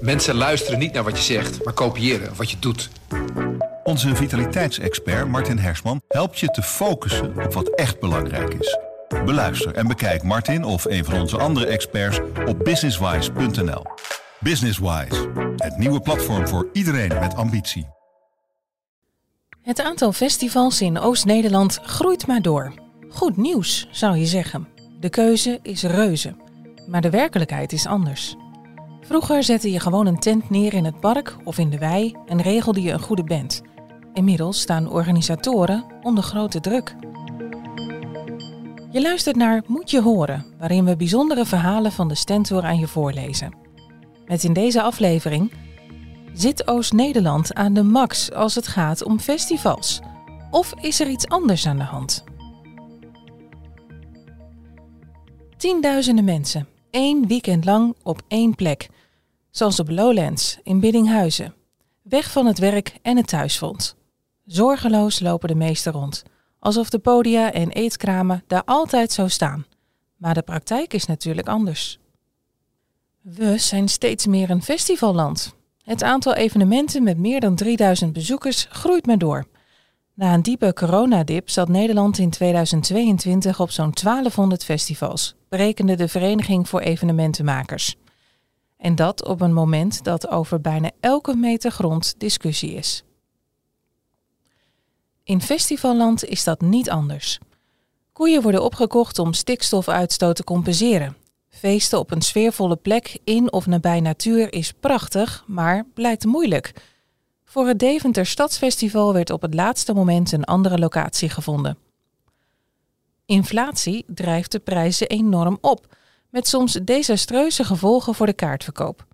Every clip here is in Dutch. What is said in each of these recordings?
Mensen luisteren niet naar wat je zegt, maar kopiëren wat je doet. Onze vitaliteitsexpert Martin Hersman helpt je te focussen op wat echt belangrijk is. Beluister en bekijk Martin of een van onze andere experts op businesswise.nl. Businesswise, het nieuwe platform voor iedereen met ambitie. Het aantal festivals in Oost-Nederland groeit maar door. Goed nieuws, zou je zeggen. De keuze is reuze. Maar de werkelijkheid is anders. Vroeger zette je gewoon een tent neer in het park of in de wei en regelde je een goede band. Inmiddels staan organisatoren onder grote druk. Je luistert naar Moet je horen, waarin we bijzondere verhalen van de Stentor aan je voorlezen. Met in deze aflevering Zit Oost-Nederland aan de max als het gaat om festivals? Of is er iets anders aan de hand? Tienduizenden mensen, één weekend lang op één plek. Zoals op Lowlands in Biddinghuizen. Weg van het werk en het thuisfront. Zorgeloos lopen de meesten rond. Alsof de podia en eetkramen daar altijd zo staan. Maar de praktijk is natuurlijk anders. We zijn steeds meer een festivalland. Het aantal evenementen met meer dan 3000 bezoekers groeit maar door. Na een diepe coronadip zat Nederland in 2022 op zo'n 1200 festivals, berekende de Vereniging voor Evenementenmakers. En dat op een moment dat over bijna elke meter grond discussie is. In festivalland is dat niet anders. Koeien worden opgekocht om stikstofuitstoot te compenseren. Feesten op een sfeervolle plek in of nabij natuur is prachtig, maar blijkt moeilijk. Voor het Deventer Stadsfestival werd op het laatste moment een andere locatie gevonden. Inflatie drijft de prijzen enorm op, met soms desastreuze gevolgen voor de kaartverkoop.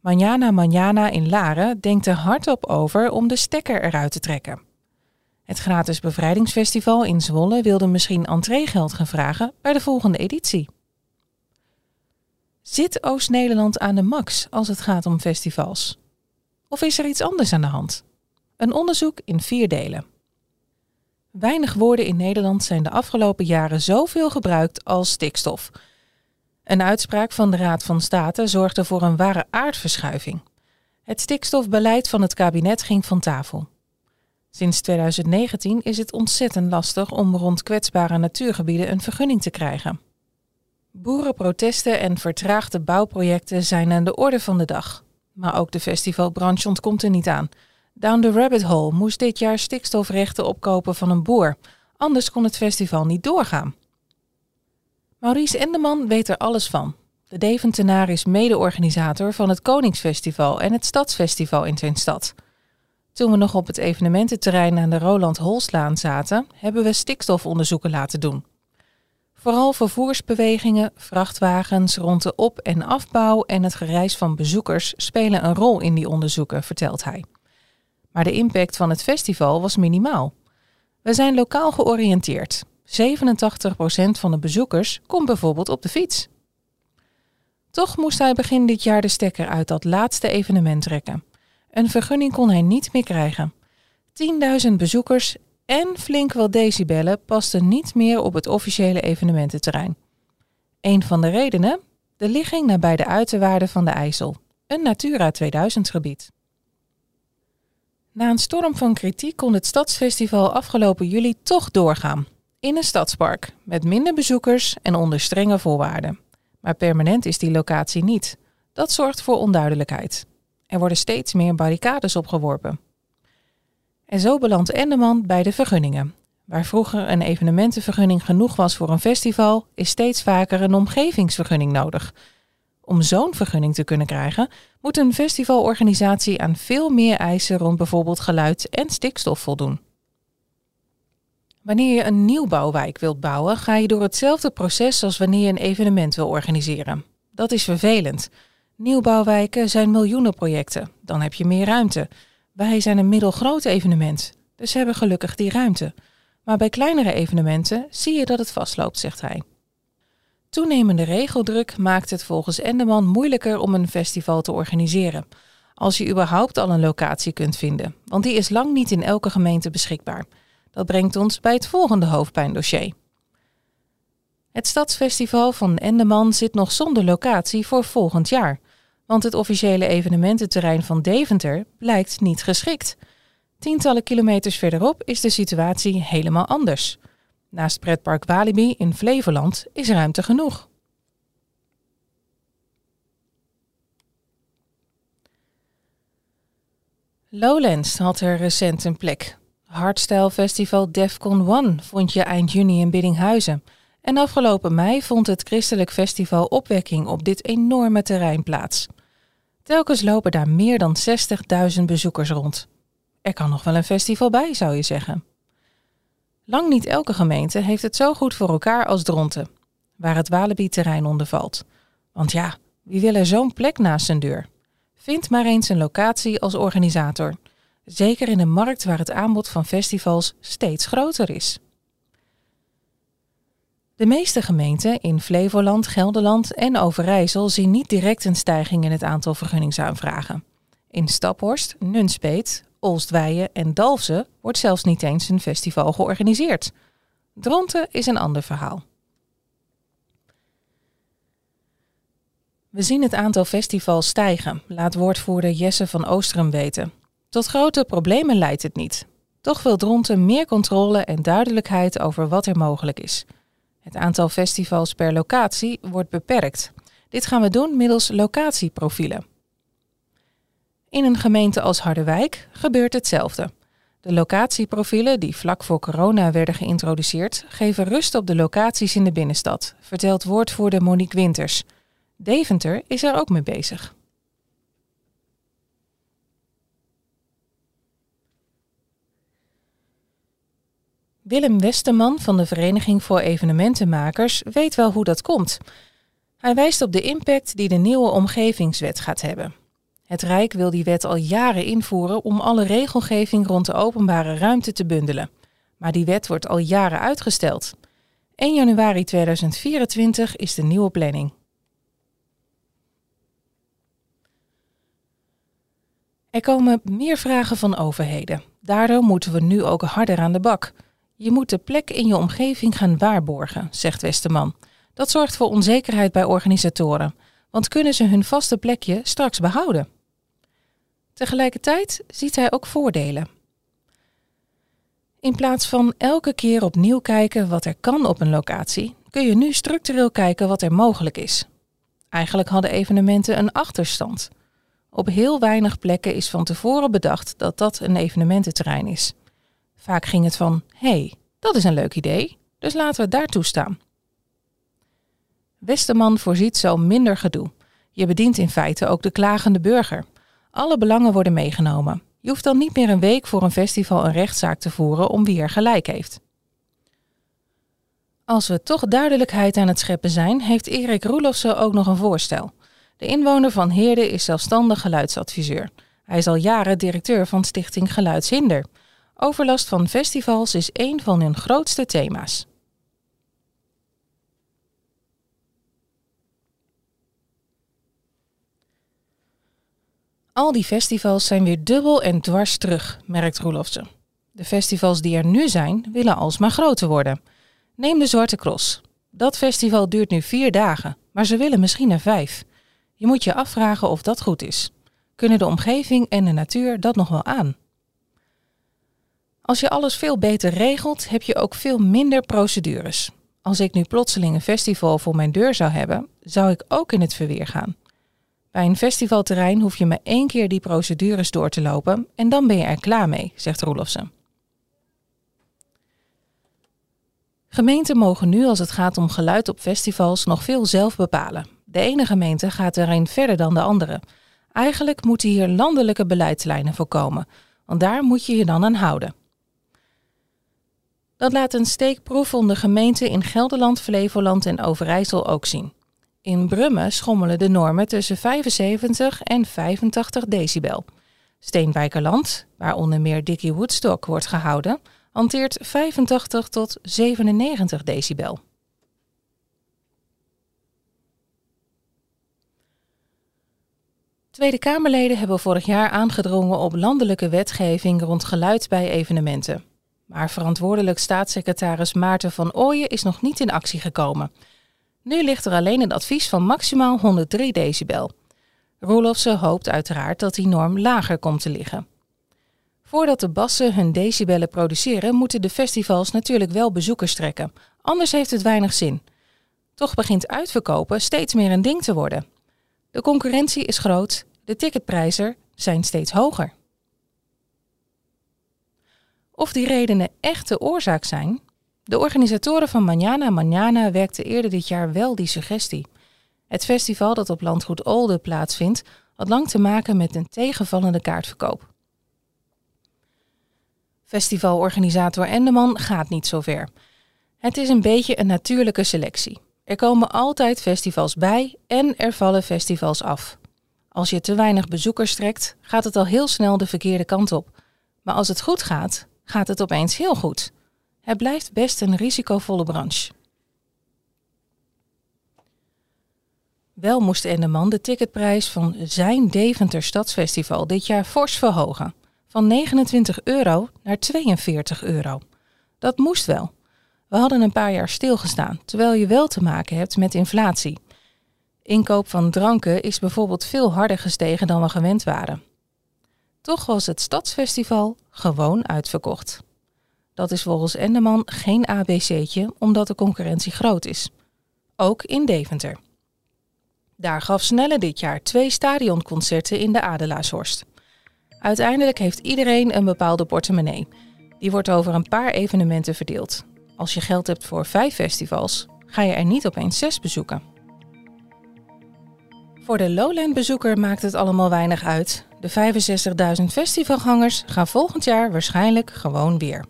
Manjana Manjana in Laren denkt er hardop over om de stekker eruit te trekken. Het gratis bevrijdingsfestival in Zwolle wilde misschien entreegeld gaan vragen bij de volgende editie. Zit Oost-Nederland aan de max als het gaat om festivals? Of is er iets anders aan de hand? Een onderzoek in vier delen. Weinig woorden in Nederland zijn de afgelopen jaren zoveel gebruikt als stikstof. Een uitspraak van de Raad van State zorgde voor een ware aardverschuiving. Het stikstofbeleid van het kabinet ging van tafel. Sinds 2019 is het ontzettend lastig om rond kwetsbare natuurgebieden een vergunning te krijgen. Boerenprotesten en vertraagde bouwprojecten zijn aan de orde van de dag. Maar ook de festivalbranche ontkomt er niet aan. Down the Rabbit Hole moest dit jaar stikstofrechten opkopen van een boer. Anders kon het festival niet doorgaan. Maurice Endeman weet er alles van. De Deventenaar is mede-organisator van het Koningsfestival en het Stadsfestival in zijn stad. Toen we nog op het evenemententerrein aan de Roland Holslaan zaten, hebben we stikstofonderzoeken laten doen. Vooral vervoersbewegingen, vrachtwagens rond de op- en afbouw en het gereis van bezoekers spelen een rol in die onderzoeken, vertelt hij. Maar de impact van het festival was minimaal. We zijn lokaal georiënteerd. 87% van de bezoekers komt bijvoorbeeld op de fiets. Toch moest hij begin dit jaar de stekker uit dat laatste evenement trekken. Een vergunning kon hij niet meer krijgen. 10.000 bezoekers en flink wat decibellen pasten niet meer op het officiële evenemententerrein. Een van de redenen? De ligging nabij de uiterwaarden van de IJssel, een Natura 2000 gebied. Na een storm van kritiek kon het Stadsfestival afgelopen juli toch doorgaan. In een stadspark, met minder bezoekers en onder strenge voorwaarden. Maar permanent is die locatie niet. Dat zorgt voor onduidelijkheid. Er worden steeds meer barricades opgeworpen. En zo belandt Endeman bij de vergunningen. Waar vroeger een evenementenvergunning genoeg was voor een festival, is steeds vaker een omgevingsvergunning nodig. Om zo'n vergunning te kunnen krijgen, moet een festivalorganisatie aan veel meer eisen rond bijvoorbeeld geluid en stikstof voldoen. Wanneer je een nieuwbouwwijk wilt bouwen, ga je door hetzelfde proces als wanneer je een evenement wil organiseren. Dat is vervelend. Nieuwbouwwijken zijn miljoenenprojecten, dan heb je meer ruimte. Wij zijn een middelgroot evenement, dus hebben gelukkig die ruimte. Maar bij kleinere evenementen zie je dat het vastloopt, zegt hij. Toenemende regeldruk maakt het volgens Endeman moeilijker om een festival te organiseren. Als je überhaupt al een locatie kunt vinden, want die is lang niet in elke gemeente beschikbaar. Dat brengt ons bij het volgende hoofdpijndossier. Het Stadsfestival van Endeman zit nog zonder locatie voor volgend jaar. Want het officiële evenemententerrein van Deventer blijkt niet geschikt. Tientallen kilometers verderop is de situatie helemaal anders. Naast pretpark Walibi in Flevoland is ruimte genoeg. Lowlands had er recent een plek. Hardstyle Festival Defcon One vond je eind juni in Biddinghuizen. En afgelopen mei vond het christelijk festival Opwekking op dit enorme terrein plaats. Telkens lopen daar meer dan 60.000 bezoekers rond. Er kan nog wel een festival bij, zou je zeggen. Lang niet elke gemeente heeft het zo goed voor elkaar als Dronten, waar het Walibi-terrein onder valt. Want ja, wie wil er zo'n plek naast zijn deur? Vind maar eens een locatie als organisator. Zeker in een markt waar het aanbod van festivals steeds groter is. De meeste gemeenten in Flevoland, Gelderland en Overijssel zien niet direct een stijging in het aantal vergunningsaanvragen. In Staphorst, Nunspeet, Olstweijen en Dalfsen wordt zelfs niet eens een festival georganiseerd. Dronten is een ander verhaal. We zien het aantal festivals stijgen, laat woordvoerder Jesse van Oostrum weten. Tot grote problemen leidt het niet. Toch wil Dronten meer controle en duidelijkheid over wat er mogelijk is. Het aantal festivals per locatie wordt beperkt. Dit gaan we doen middels locatieprofielen. In een gemeente als Harderwijk gebeurt hetzelfde. De locatieprofielen die vlak voor corona werden geïntroduceerd, geven rust op de locaties in de binnenstad, vertelt woordvoerder Monique Winters. Deventer is er ook mee bezig. Willem Westerman van de Vereniging voor Evenementenmakers weet wel hoe dat komt. Hij wijst op de impact die de nieuwe omgevingswet gaat hebben. Het Rijk wil die wet al jaren invoeren om alle regelgeving rond de openbare ruimte te bundelen. Maar die wet wordt al jaren uitgesteld. 1 januari 2024 is de nieuwe planning. Er komen meer vragen van overheden. Daardoor moeten we nu ook harder aan de bak. Je moet de plek in je omgeving gaan waarborgen, zegt Westerman. Dat zorgt voor onzekerheid bij organisatoren, want kunnen ze hun vaste plekje straks behouden? Tegelijkertijd ziet hij ook voordelen. In plaats van elke keer opnieuw kijken wat er kan op een locatie, kun je nu structureel kijken wat er mogelijk is. Eigenlijk hadden evenementen een achterstand. Op heel weinig plekken is van tevoren bedacht dat dat een evenemententerrein is. Vaak ging het van: hey, dat is een leuk idee, dus laten we het daartoe staan. Westerman voorziet zo minder gedoe. Je bedient in feite ook de klagende burger. Alle belangen worden meegenomen. Je hoeft dan niet meer een week voor een festival een rechtszaak te voeren om wie er gelijk heeft. Als we toch duidelijkheid aan het scheppen zijn, heeft Erik Roelofsen ook nog een voorstel. De inwoner van Heerde is zelfstandig geluidsadviseur. Hij is al jaren directeur van Stichting Geluidshinder. Overlast van festivals is een van hun grootste thema's. Al die festivals zijn weer dubbel en dwars terug, merkt Roelofsen. De festivals die er nu zijn, willen alsmaar groter worden. Neem de Zwarte Cross. Dat festival duurt nu vier dagen, maar ze willen misschien er vijf. Je moet je afvragen of dat goed is. Kunnen de omgeving en de natuur dat nog wel aan? Als je alles veel beter regelt, heb je ook veel minder procedures. Als ik nu plotseling een festival voor mijn deur zou hebben, zou ik ook in het verweer gaan. Bij een festivalterrein hoef je maar één keer die procedures door te lopen en dan ben je er klaar mee, zegt Roelofsen. Gemeenten mogen nu als het gaat om geluid op festivals nog veel zelf bepalen. De ene gemeente gaat erin verder dan de andere. Eigenlijk moeten hier landelijke beleidslijnen voorkomen, want daar moet je je dan aan houden. Dat laat een steekproef onder gemeenten in Gelderland, Flevoland en Overijssel ook zien. In Brummen schommelen de normen tussen 75 en 85 decibel. Steenwijkerland, waar onder meer Dickie Woodstock wordt gehouden, hanteert 85 tot 97 decibel. Tweede Kamerleden hebben vorig jaar aangedrongen op landelijke wetgeving rond geluid bij evenementen. Maar verantwoordelijk staatssecretaris Maarten van Ooyen is nog niet in actie gekomen. Nu ligt er alleen een advies van maximaal 103 decibel. Roelofse hoopt uiteraard dat die norm lager komt te liggen. Voordat de bassen hun decibellen produceren, moeten de festivals natuurlijk wel bezoekers trekken. Anders heeft het weinig zin. Toch begint uitverkopen steeds meer een ding te worden. De concurrentie is groot, de ticketprijzen zijn steeds hoger. Of die redenen echt de oorzaak zijn? De organisatoren van Manana Manana werkten eerder dit jaar wel die suggestie. Het festival dat op landgoed Olde plaatsvindt, had lang te maken met een tegenvallende kaartverkoop. Festivalorganisator Endeman gaat niet zo ver. Het is een beetje een natuurlijke selectie. Er komen altijd festivals bij en er vallen festivals af. Als je te weinig bezoekers trekt, gaat het al heel snel de verkeerde kant op. Maar als het goed gaat, gaat het opeens heel goed. Het blijft best een risicovolle branche. Wel moest Endeman de ticketprijs van zijn Deventer Stadsfestival dit jaar fors verhogen. Van 29 euro naar 42 euro. Dat moest wel. We hadden een paar jaar stilgestaan, terwijl je wel te maken hebt met inflatie. Inkoop van dranken is bijvoorbeeld veel harder gestegen dan we gewend waren. Toch was het Stadsfestival gewoon uitverkocht. Dat is volgens Endeman geen ABC'tje, omdat de concurrentie groot is. Ook in Deventer. Daar gaf Snelle dit jaar twee stadionconcerten in de Adelaarshorst. Uiteindelijk heeft iedereen een bepaalde portemonnee. Die wordt over een paar evenementen verdeeld. Als je geld hebt voor vijf festivals, ga je er niet opeens zes bezoeken. Voor de Lowland-bezoeker maakt het allemaal weinig uit. De 65.000 festivalgangers gaan volgend jaar waarschijnlijk gewoon weer.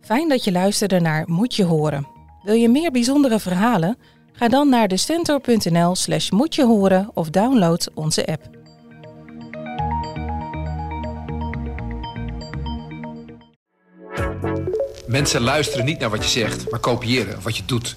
Fijn dat je luisterde naar Moet je horen. Wil je meer bijzondere verhalen? Ga dan naar de stentor.nl slash moet je horen of download onze app. Mensen luisteren niet naar wat je zegt, maar kopiëren wat je doet.